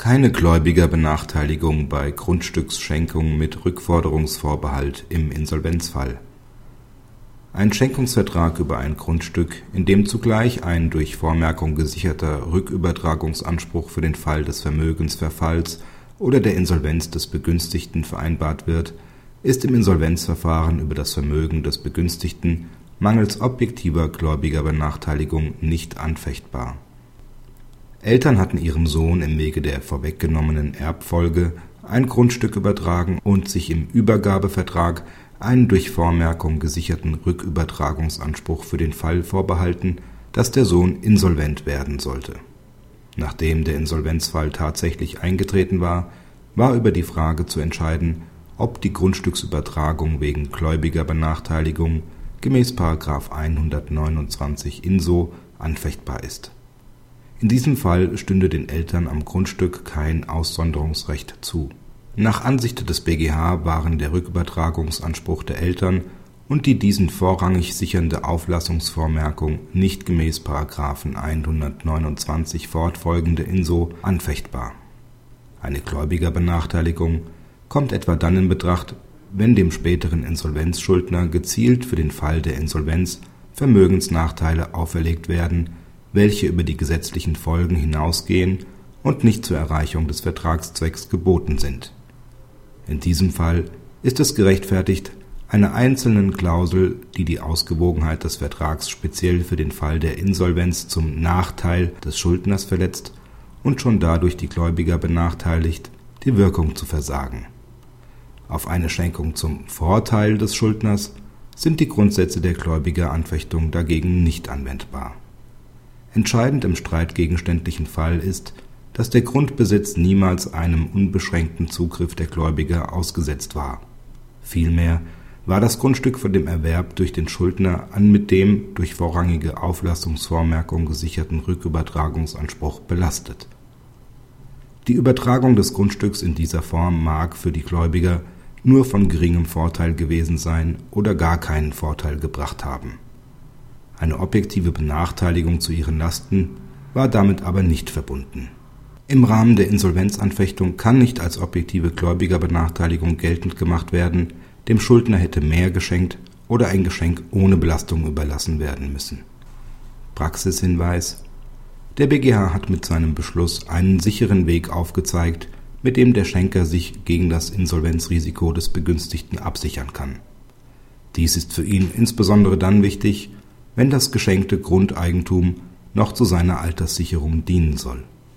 Keine Gläubigerbenachteiligung bei Grundstücksschenkung mit Rückforderungsvorbehalt im Insolvenzfall. Ein Schenkungsvertrag über ein Grundstück, in dem zugleich ein durch Vormerkung gesicherter Rückübertragungsanspruch für den Fall des Vermögensverfalls oder der Insolvenz des Begünstigten vereinbart wird, ist im Insolvenzverfahren über das Vermögen des Begünstigten mangels objektiver Gläubigerbenachteiligung nicht anfechtbar Eltern hatten ihrem Sohn im Wege der vorweggenommenen Erbfolge ein Grundstück übertragen und sich im Übergabevertrag einen durch Vormerkung gesicherten Rückübertragungsanspruch für den Fall vorbehalten, dass der Sohn insolvent werden sollte. Nachdem der Insolvenzfall tatsächlich eingetreten war, war über die Frage zu entscheiden, ob die Grundstücksübertragung wegen gläubiger Benachteiligung gemäß 129 INSO anfechtbar ist in diesem Fall stünde den Eltern am Grundstück kein Aussonderungsrecht zu. Nach Ansicht des BGH waren der Rückübertragungsanspruch der Eltern und die diesen vorrangig sichernde Auflassungsvormerkung nicht gemäß § 129 fortfolgende INSO anfechtbar. Eine Gläubigerbenachteiligung kommt etwa dann in Betracht, wenn dem späteren Insolvenzschuldner gezielt für den Fall der Insolvenz Vermögensnachteile auferlegt werden welche über die gesetzlichen Folgen hinausgehen und nicht zur Erreichung des Vertragszwecks geboten sind. In diesem Fall ist es gerechtfertigt, einer einzelnen Klausel, die die Ausgewogenheit des Vertrags speziell für den Fall der Insolvenz zum Nachteil des Schuldners verletzt und schon dadurch die Gläubiger benachteiligt, die Wirkung zu versagen. Auf eine Schenkung zum Vorteil des Schuldners sind die Grundsätze der Gläubigeranfechtung dagegen nicht anwendbar Entscheidend im streitgegenständlichen Fall ist, dass der Grundbesitz niemals einem unbeschränkten Zugriff der Gläubiger ausgesetzt war. Vielmehr war das Grundstück von dem Erwerb durch den Schuldner an mit dem durch vorrangige Auflassungsvormerkung gesicherten Rückübertragungsanspruch belastet. Die Übertragung des Grundstücks in dieser Form mag für die Gläubiger nur von geringem Vorteil gewesen sein oder gar keinen Vorteil gebracht haben eine objektive Benachteiligung zu ihren Lasten war damit aber nicht verbunden. Im Rahmen der Insolvenzanfechtung kann nicht als objektive Gläubigerbenachteiligung geltend gemacht werden, dem Schuldner hätte mehr geschenkt oder ein Geschenk ohne Belastung überlassen werden müssen. Praxishinweis Der BGH hat mit seinem Beschluss einen sicheren Weg aufgezeigt, mit dem der Schenker sich gegen das Insolvenzrisiko des Begünstigten absichern kann. Dies ist für ihn insbesondere dann wichtig, wenn das geschenkte Grundeigentum noch zu seiner Alterssicherung dienen soll